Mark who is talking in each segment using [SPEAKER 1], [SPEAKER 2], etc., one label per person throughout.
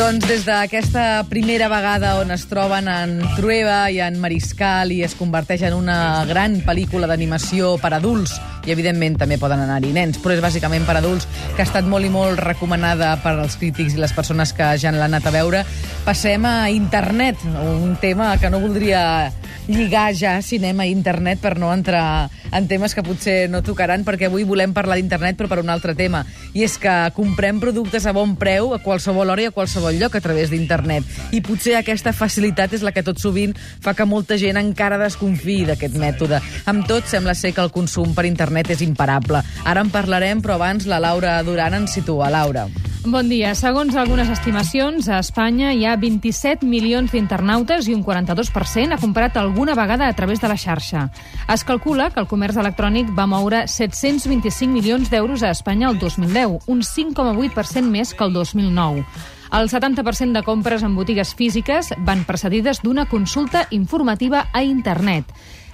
[SPEAKER 1] Doncs des d'aquesta primera vegada on es troben en Trueba i en Mariscal i es converteix en una gran pel·lícula d'animació per adults, i evidentment també poden anar-hi nens, però és bàsicament per adults, que ha estat molt i molt recomanada per als crítics i les persones que ja l'han anat a veure, passem a internet, un tema que no voldria lligar ja cinema i internet per no entrar en temes que potser no tocaran, perquè avui volem parlar d'internet però per un altre tema, i és que comprem productes a bon preu a qualsevol hora i a qualsevol lloc a través d'internet, i potser aquesta facilitat és la que tot sovint fa que molta gent encara desconfiï d'aquest mètode. Amb tot, sembla ser que el consum per internet és imparable. Ara en parlarem, però abans la Laura Duran ens situa. Laura.
[SPEAKER 2] Bon dia. Segons algunes estimacions, a Espanya hi ha 27 milions d'internautes i un 42% ha comprat alguna vegada a través de la xarxa. Es calcula que el comerç electrònic va moure 725 milions d'euros a Espanya el 2010, un 5,8% més que el 2009. El 70% de compres en botigues físiques van precedides d'una consulta informativa a internet.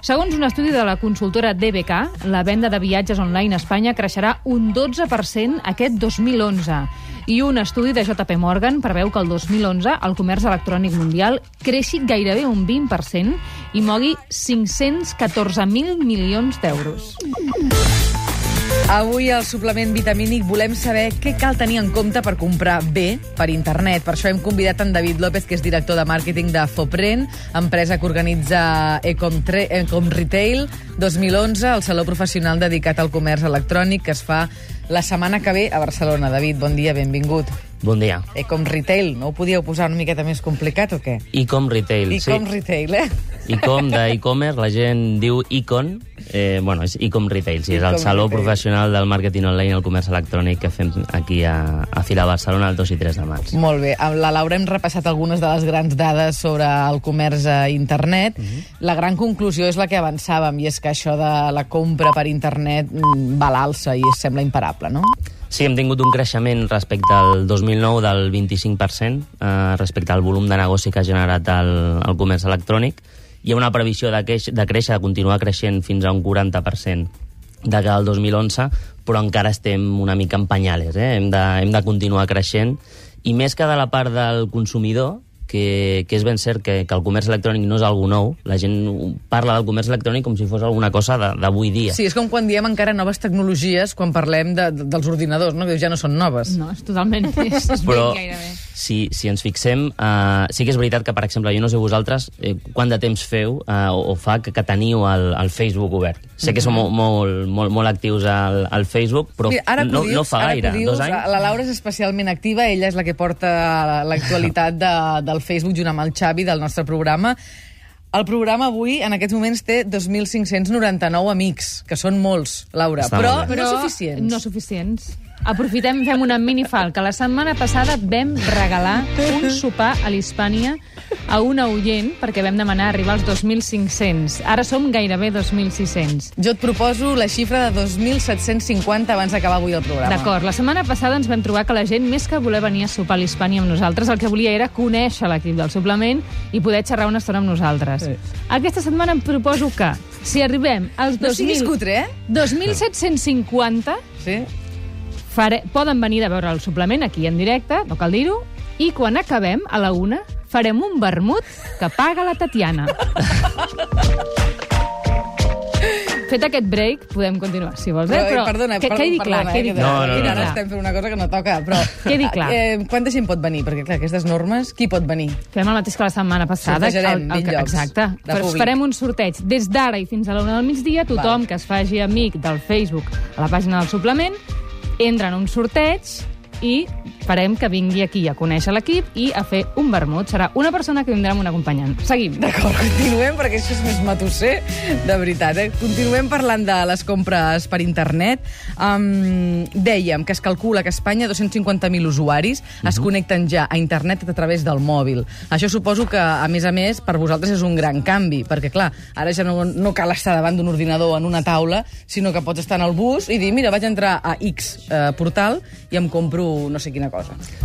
[SPEAKER 2] Segons un estudi de la consultora DBK, la venda de viatges online a Espanya creixerà un 12% aquest 2011. I un estudi de JP Morgan preveu que el 2011 el comerç electrònic mundial creixi gairebé un 20% i mogui 514.000 milions d'euros.
[SPEAKER 1] Avui al suplement vitamínic volem saber què cal tenir en compte per comprar bé per internet. Per això hem convidat en David López, que és director de màrqueting de Fopren, empresa que organitza Ecom, Tre Ecom Retail 2011, el saló professional dedicat al comerç electrònic que es fa la setmana que ve a Barcelona. David, bon dia, benvingut.
[SPEAKER 3] Bon dia.
[SPEAKER 1] Ecom Retail, no ho podíeu posar una miqueta més complicat o què?
[SPEAKER 3] Ecom Retail,
[SPEAKER 1] Ecom
[SPEAKER 3] sí.
[SPEAKER 1] Retail, eh?
[SPEAKER 3] Ecom d'e-commerce, la gent diu Econ, eh, bueno, és Ecom Retail, sí, és el saló
[SPEAKER 1] Retail.
[SPEAKER 3] professional del màrqueting online i el comerç electrònic que fem aquí a, a Fira Barcelona el 2 i 3 de març.
[SPEAKER 1] Molt bé. Amb la Laura hem repassat algunes de les grans dades sobre el comerç a internet. La gran conclusió és la que avançàvem, i és que això de la compra per internet mm, va a l'alça i sembla imparable, no?
[SPEAKER 3] Sí, hem tingut un creixement respecte al 2009 del 25% eh, respecte al volum de negoci que ha generat el, el comerç electrònic. Hi ha una previsió de, creix, de créixer, de continuar creixent fins a un 40% de cara al 2011, però encara estem una mica en eh? hem, de, hem de continuar creixent. I més que de la part del consumidor, que, que és ben cert que, que el comerç electrònic no és algú nou, la gent parla del comerç electrònic com si fos alguna cosa de- d'avui dia.
[SPEAKER 1] Sí, és com quan diem encara noves tecnologies quan parlem de, de, dels ordinadors, no? Que ja no són noves.
[SPEAKER 2] No, és totalment... És, és
[SPEAKER 3] Però
[SPEAKER 2] gairebé.
[SPEAKER 3] si, si ens fixem, uh, sí que és veritat que, per exemple, jo no sé vosaltres eh, quant de temps feu uh, o, o fa que, que teniu el, el Facebook obert. Sé que som molt, molt, molt, molt actius al, al Facebook, però
[SPEAKER 1] Mira, ara
[SPEAKER 3] no,
[SPEAKER 1] dius,
[SPEAKER 3] no fa gaire,
[SPEAKER 1] dius,
[SPEAKER 3] dos anys.
[SPEAKER 1] La Laura és especialment activa, ella és la que porta l'actualitat de, del Facebook junt amb el Xavi del nostre programa. El programa avui, en aquests moments, té 2.599 amics, que són molts, Laura,
[SPEAKER 3] Està
[SPEAKER 1] però,
[SPEAKER 3] bé.
[SPEAKER 1] no suficients.
[SPEAKER 2] No suficients. Aprofitem, fem una minifal, que la setmana passada vam regalar un sopar a l'Hispània a una oient, perquè vam demanar arribar als 2.500. Ara som gairebé 2.600.
[SPEAKER 1] Jo et proposo la xifra de 2.750 abans d'acabar avui el programa.
[SPEAKER 2] D'acord, la setmana passada ens vam trobar que la gent, més que voler venir a sopar a l'Hispània amb nosaltres, el que volia era conèixer l'equip del suplement i poder xerrar una estona amb nosaltres.
[SPEAKER 1] Sí.
[SPEAKER 2] Aquesta setmana em proposo que, si arribem als
[SPEAKER 1] No siguis
[SPEAKER 2] 2.000
[SPEAKER 1] cutre, eh?
[SPEAKER 2] 2.750,
[SPEAKER 1] Sí.
[SPEAKER 2] Fare, poden venir a veure el suplement aquí en directe, no cal dir-ho, i quan acabem, a la una, farem un vermut que paga la Tatiana. Fet aquest break, podem continuar, si vols. Eh?
[SPEAKER 1] Però, perdona,
[SPEAKER 2] que
[SPEAKER 1] perdona,
[SPEAKER 2] quedi clar,
[SPEAKER 1] perdona,
[SPEAKER 2] quedi
[SPEAKER 1] eh, que,
[SPEAKER 2] clar.
[SPEAKER 3] No, no, no,
[SPEAKER 1] ara
[SPEAKER 3] no.
[SPEAKER 1] estem fent una cosa que no toca, però...
[SPEAKER 2] Quedi clar.
[SPEAKER 1] Eh, quanta gent pot venir? Perquè, clar, aquestes normes, qui pot venir?
[SPEAKER 2] Fem el mateix que la setmana passada.
[SPEAKER 1] Sortejarem
[SPEAKER 2] el, el,
[SPEAKER 1] 20 llocs
[SPEAKER 2] exacte. Però
[SPEAKER 1] públic.
[SPEAKER 2] farem un sorteig des d'ara i fins a la una del migdia. Tothom
[SPEAKER 1] Val.
[SPEAKER 2] que es faci amic del Facebook a la pàgina del suplement entra en un sorteig i farem que vingui aquí a conèixer l'equip i a fer un vermut. Serà una persona que vindrà amb un acompanyant. Seguim.
[SPEAKER 1] D'acord, continuem, perquè això és més matusser, de veritat. Eh? Continuem parlant de les compres per internet. Um, dèiem que es calcula que a Espanya 250.000 usuaris es connecten ja a internet a través del mòbil. Això suposo que, a més a més, per vosaltres és un gran canvi, perquè, clar, ara ja no, no cal estar davant d'un ordinador en una taula, sinó que pots estar en el bus i dir, mira, vaig entrar a X eh, portal i em compro no sé quina cosa.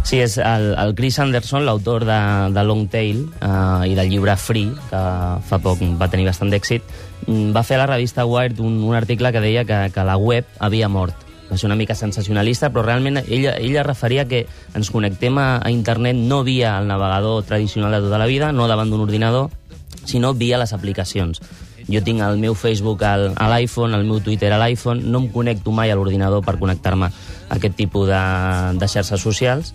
[SPEAKER 3] Sí, és el, el Chris Anderson, l'autor de, de Long Tail eh, i del llibre Free, que fa poc va tenir bastant d'èxit, mm, va fer a la revista Wired un, un article que deia que, que la web havia mort va ser una mica sensacionalista, però realment ella, ella referia que ens connectem a, a internet no via el navegador tradicional de tota la vida, no davant d'un ordinador, sinó via les aplicacions. Jo tinc el meu Facebook al, a l'iPhone, el meu Twitter a l'iPhone, no em connecto mai a l'ordinador per connectar-me a aquest tipus de, de xarxes socials,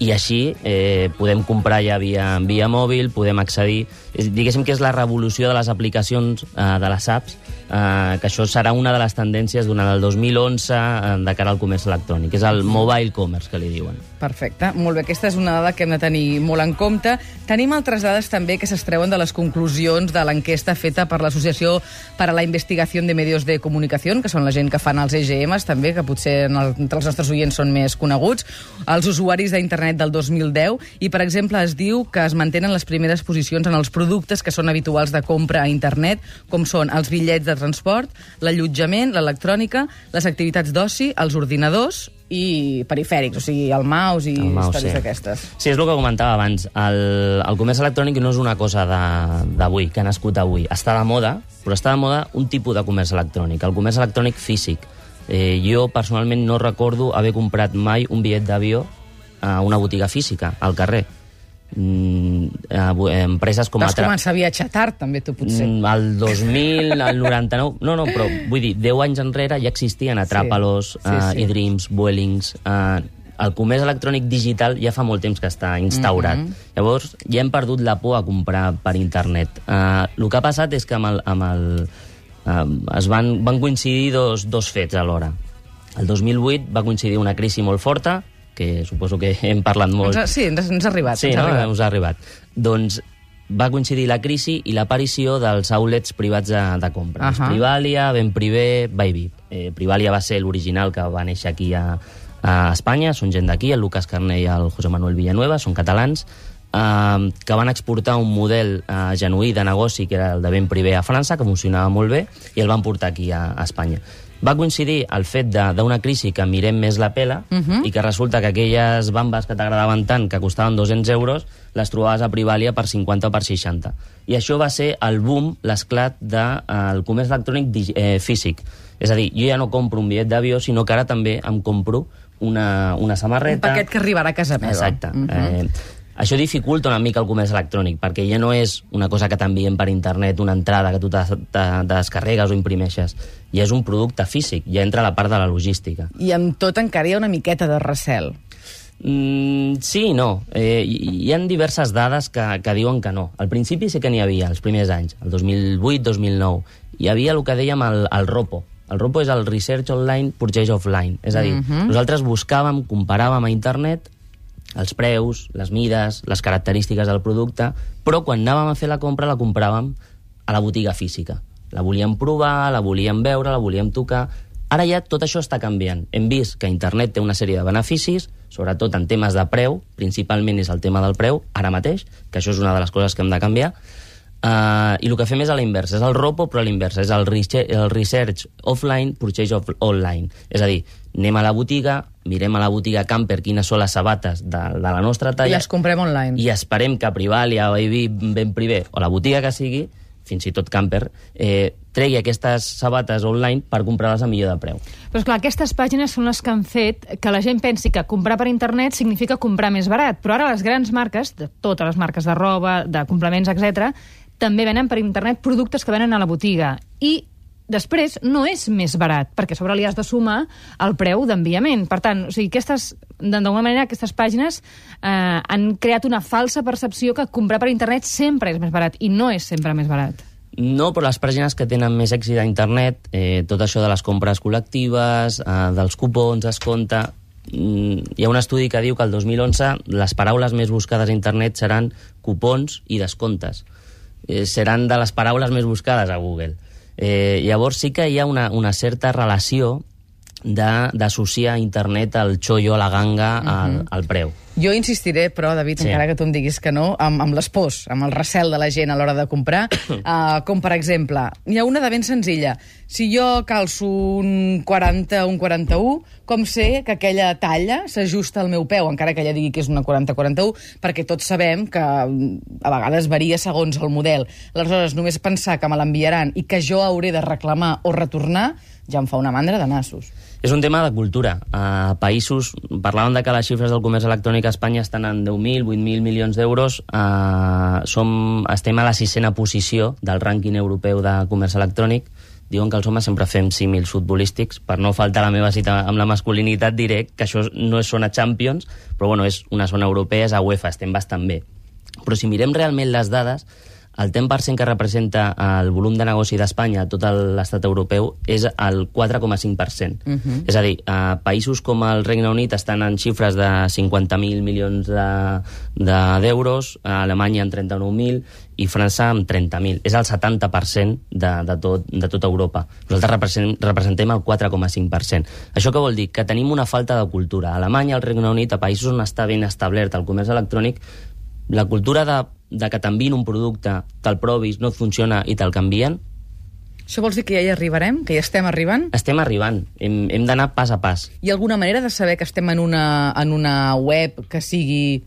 [SPEAKER 3] i així eh, podem comprar ja via, via mòbil, podem accedir... És, diguéssim que és la revolució de les aplicacions, eh, de les apps, eh, que això serà una de les tendències durant el 2011 eh, de cara al comerç electrònic. És el mobile commerce, que li diuen.
[SPEAKER 1] Perfecte, molt bé. Aquesta és una dada que hem de tenir molt en compte. Tenim altres dades també que s'extreuen de les conclusions de l'enquesta feta per l'Associació per a la Investigació de Medios de Comunicació, que són la gent que fan els EGMs també, que potser entre els nostres oients són més coneguts, els usuaris d'internet del 2010, i per exemple es diu que es mantenen les primeres posicions en els productes que són habituals de compra a internet, com són els bitllets de transport, l'allotjament, l'electrònica, les activitats d'oci, els ordinadors i perifèrics, o sigui, el mouse i
[SPEAKER 3] El mouse,
[SPEAKER 1] històries
[SPEAKER 3] sí.
[SPEAKER 1] d'aquestes.
[SPEAKER 3] Sí, és el que comentava abans. El, el comerç electrònic no és una cosa de- d'avui, que ha nascut avui. Està de moda, però està de moda un tipus de comerç electrònic, el comerç electrònic físic. Eh, jo, personalment, no recordo haver comprat mai un bitllet d'avió a una botiga física, al carrer. Mm, eh, empreses com
[SPEAKER 1] Vas començar a viatjar tard, també, tu, potser.
[SPEAKER 3] Mm, El 2000, el 99... No, no, però vull dir, 10 anys enrere ja existien Atràpalos,
[SPEAKER 1] Sí,
[SPEAKER 3] sí,
[SPEAKER 1] sí,
[SPEAKER 3] uh, eDreams, Vuelings... Uh, el comerç electrònic digital ja fa molt temps que està instaurat. Mm -hmm. Llavors, ja hem perdut la por a comprar per internet. Uh, el que ha passat és que amb el, amb el, uh, es van, van coincidir dos, dos fets alhora. El 2008 va coincidir una crisi molt forta, que suposo que hem parlat molt...
[SPEAKER 1] Ens ha, sí, ens, ens ha arribat.
[SPEAKER 3] Sí,
[SPEAKER 1] ens ha
[SPEAKER 3] no?
[SPEAKER 1] arribat.
[SPEAKER 3] Us ha arribat. Doncs va coincidir la crisi i l'aparició dels outlets privats de, de compra. Uh. -huh. Privalia, Ben Privé, Bybit. Eh, Privalia va ser l'original que va néixer aquí a, a Espanya, són gent d'aquí, el Lucas Carné i el José Manuel Villanueva, són catalans, eh, que van exportar un model eh, genuí de negoci, que era el de Ben Privé a França, que funcionava molt bé, i el van portar aquí a, a Espanya. Va coincidir el fet d'una crisi que mirem més la pela uh -huh. i que resulta que aquelles bambes que t'agradaven tant, que costaven 200 euros, les trobaves a Privalia per 50 o per 60. I això va ser el boom, l'esclat del de, eh, comerç electrònic eh, físic. És a dir, jo ja no compro un bitllet d'avió, sinó que ara també em compro una, una
[SPEAKER 1] Un
[SPEAKER 3] samarreta...
[SPEAKER 1] paquet que arribarà a casa meva.
[SPEAKER 3] Exacte.
[SPEAKER 1] Mhm.
[SPEAKER 3] eh, això dificulta una mica el comerç electrònic, perquè ja no és una cosa que t'envien per internet, una entrada que tu te, te, te descarregues o imprimeixes. Ja és un producte físic, ja entra a la part de la logística.
[SPEAKER 1] I amb tot encara hi ha una miqueta de recel.
[SPEAKER 3] Mm, sí i no. Eh, hi, hi ha diverses dades que, que diuen que no. Al principi sí que n'hi havia, els primers anys, el 2008-2009. Hi havia el que dèiem el, el ROPO. El ROPO és el Research Online, Purchase Offline. És a dir, uh -huh. nosaltres buscàvem, comparàvem a internet els preus, les mides, les característiques del producte, però quan anàvem a fer la compra la compràvem a la botiga física. La volíem provar, la volíem veure, la volíem tocar... Ara ja tot això està canviant. Hem vist que internet té una sèrie de beneficis, sobretot en temes de preu, principalment és el tema del preu, ara mateix, que això és una de les coses que hem de canviar, Uh, I el que fem és a la inversa, és el ROPO, però a la inversa, és el, research, el research offline, purchase off online. És a dir, anem a la botiga, mirem a la botiga Camper quines són les sabates de, de la nostra
[SPEAKER 1] I
[SPEAKER 3] talla
[SPEAKER 1] les comprem online.
[SPEAKER 3] i esperem que Privalia, Baby, Ben Privé o la botiga que sigui, fins i tot Camper, eh, tregui aquestes sabates online per comprar-les a millor de preu.
[SPEAKER 2] Però, esclar, aquestes pàgines són les que han fet que la gent pensi que comprar per internet significa comprar més barat. Però ara les grans marques, de totes les marques de roba, de complements, etc, també venen per internet productes que venen a la botiga. I després no és més barat, perquè sobre li has de sumar el preu d'enviament. Per tant, o sigui, aquestes, d'alguna manera, aquestes pàgines eh, han creat una falsa percepció que comprar per internet sempre és més barat, i no és sempre més barat.
[SPEAKER 3] No, però les pàgines que tenen més èxit a internet, eh, tot això de les compres col·lectives, eh, dels cupons, descompte... Mm, hi ha un estudi que diu que el 2011 les paraules més buscades a internet seran cupons i descomptes. Eh, seran de les paraules més buscades a Google. Eh, llavors sí que hi ha una, una certa relació d'associar internet al xollo, a la ganga, al, al preu.
[SPEAKER 1] Jo insistiré, però, David,
[SPEAKER 3] Sí.
[SPEAKER 1] encara que tu em diguis que no, amb, amb les pors, amb el recel de la gent a l'hora de comprar, uh, com per exemple, hi ha una de ben senzilla. Si jo calço un 40, un 41, com sé que aquella talla s'ajusta al meu peu, encara que ella digui que és una 40-41, perquè tots sabem que mm, a vegades varia segons el model. Aleshores, només pensar que me l'enviaran i que jo hauré de reclamar o retornar, ja em fa una mandra de nassos.
[SPEAKER 3] És un tema de cultura. A països, parlàvem de que les xifres del comerç electrònic a Espanya estan en 10.000, 8.000 milions d'euros. Uh, som, estem a la sisena posició del rànquing europeu de comerç electrònic. Diuen que els homes sempre fem símils futbolístics. Per no faltar la meva cita amb la masculinitat, diré que això no és zona Champions, però bueno, és una zona europea, és a UEFA, estem bastant bé. Però si mirem realment les dades, el 10% que representa el volum de negoci d'Espanya a tot l'estat europeu és el 4,5%. Uh -huh. És a dir, a països com el Regne Unit estan en xifres de 50.000 milions d'euros, de, de Alemanya en 39.000 i França amb 30.000. És el 70% de, de, tot, de tota Europa. Nosaltres representem, representem el 4,5%. Això què vol dir? Que tenim una falta de cultura. A Alemanya, al Regne Unit, a països on està ben establert el comerç electrònic, la cultura de, de que t'envien un producte, te'l provis, no et funciona i te'l canvien,
[SPEAKER 1] Això vols dir que ja hi arribarem? Que ja estem arribant?
[SPEAKER 3] estem arribant. Hem, hem d'anar pas a pas.
[SPEAKER 1] Hi ha alguna manera de saber que estem en una, en una web que sigui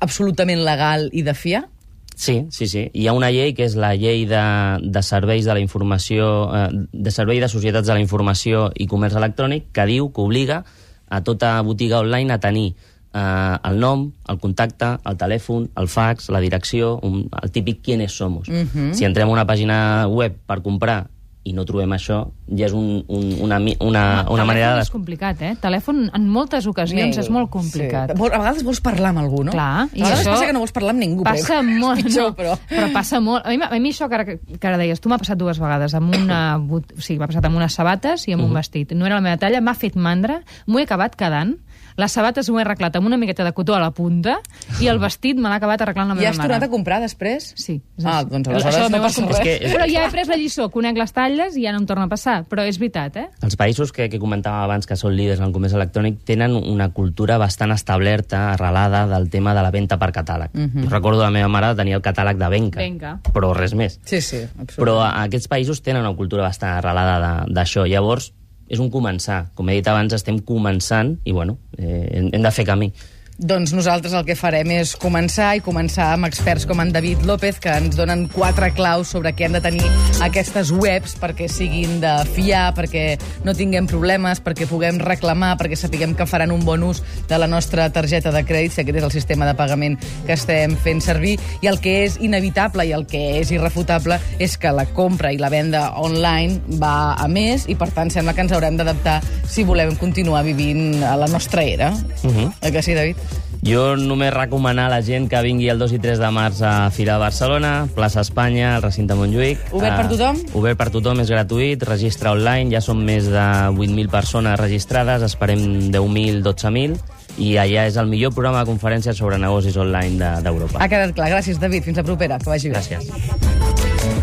[SPEAKER 1] absolutament legal i de fiar?
[SPEAKER 3] Sí, sí, sí. Hi ha una llei que és la llei de, de serveis de la informació, eh, de servei de societats de la informació i comerç electrònic, que diu que obliga a tota botiga online a tenir eh, el nom, el contacte, el telèfon, el fax, la direcció, un, el típic quiénes somos.
[SPEAKER 1] Mhm.
[SPEAKER 3] Si entrem a una pàgina web per comprar i no trobem això, ja és un, un, una, una, una manera de...
[SPEAKER 2] És complicat, eh? Telèfon, en moltes ocasions, és molt complicat.
[SPEAKER 1] Sí. A vegades vols parlar amb algú, no?
[SPEAKER 2] Clar,
[SPEAKER 1] a
[SPEAKER 2] i
[SPEAKER 1] vegades
[SPEAKER 2] això
[SPEAKER 1] passa que no vols parlar amb ningú.
[SPEAKER 2] Passa
[SPEAKER 1] però...
[SPEAKER 2] molt,
[SPEAKER 1] És pitjor,
[SPEAKER 2] no,
[SPEAKER 1] però...
[SPEAKER 2] però passa molt. A mi, a mi això que ara, que ara deies, tu m'ha passat dues vegades, amb una, o sigui, m'ha passat amb unes sabates i amb un vestit. No era la meva talla, m'ha fet mandra, m'ho he acabat quedant, les sabates ho he arreglat amb una miqueta de cotó a la punta i el vestit me l'ha acabat arreglant la
[SPEAKER 1] I
[SPEAKER 2] meva
[SPEAKER 1] has
[SPEAKER 2] mare.
[SPEAKER 1] tornat a comprar després?
[SPEAKER 2] Sí. és
[SPEAKER 1] Ah, doncs aleshores
[SPEAKER 2] Això
[SPEAKER 1] no passa res.
[SPEAKER 3] Que-
[SPEAKER 2] Però ja he pres la lliçó, conec les talles i ja no em torna a passar. Però és veritat, eh?
[SPEAKER 3] Els països que, que comentàvem abans que són líders en el comerç electrònic tenen una cultura bastant establerta, arrelada del tema de la venda per catàleg. Uh -huh. Jo recordo la meva mare tenir el catàleg de Benca,
[SPEAKER 2] Venga.
[SPEAKER 3] però res més.
[SPEAKER 1] Sí, sí,
[SPEAKER 3] Però
[SPEAKER 1] absolutament.
[SPEAKER 3] a- aquests països tenen una cultura bastant arrelada d'això. Llavors, és un començar. Com he dit abans, estem començant i, bueno, eh, hem, hem de fer camí.
[SPEAKER 1] Doncs nosaltres el que farem és començar i començar amb experts com en David López, que ens donen quatre claus sobre què han de tenir aquestes webs perquè siguin de fiar, perquè no tinguem problemes, perquè puguem reclamar, perquè sapiguem que faran un bon ús de la nostra targeta de crèdit, si aquest és el sistema de pagament que estem fent servir, i el que és inevitable i el que és irrefutable és que la compra i la venda online va a més i, per tant, sembla que ens haurem d'adaptar si volem continuar vivint a la nostra era.
[SPEAKER 3] Uh -huh.
[SPEAKER 1] Eh que sí, David?
[SPEAKER 3] Jo només recomanar a la gent que vingui el 2 i 3 de març a Fira de Barcelona, plaça Espanya, al recinte Montjuïc.
[SPEAKER 1] Obert per
[SPEAKER 3] Eh,
[SPEAKER 1] tothom?
[SPEAKER 3] Obert per tothom, és gratuït, registre online, ja són més de 8.000 persones registrades, esperem 10.000, 12.000, i allà és el millor programa de conferències sobre negocis online de- d'Europa.
[SPEAKER 1] Ha quedat clar. Gràcies, David. Fins la propera. Que vagi bé.
[SPEAKER 3] Gràcies.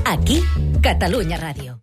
[SPEAKER 4] Aquí, Catalunya Ràdio.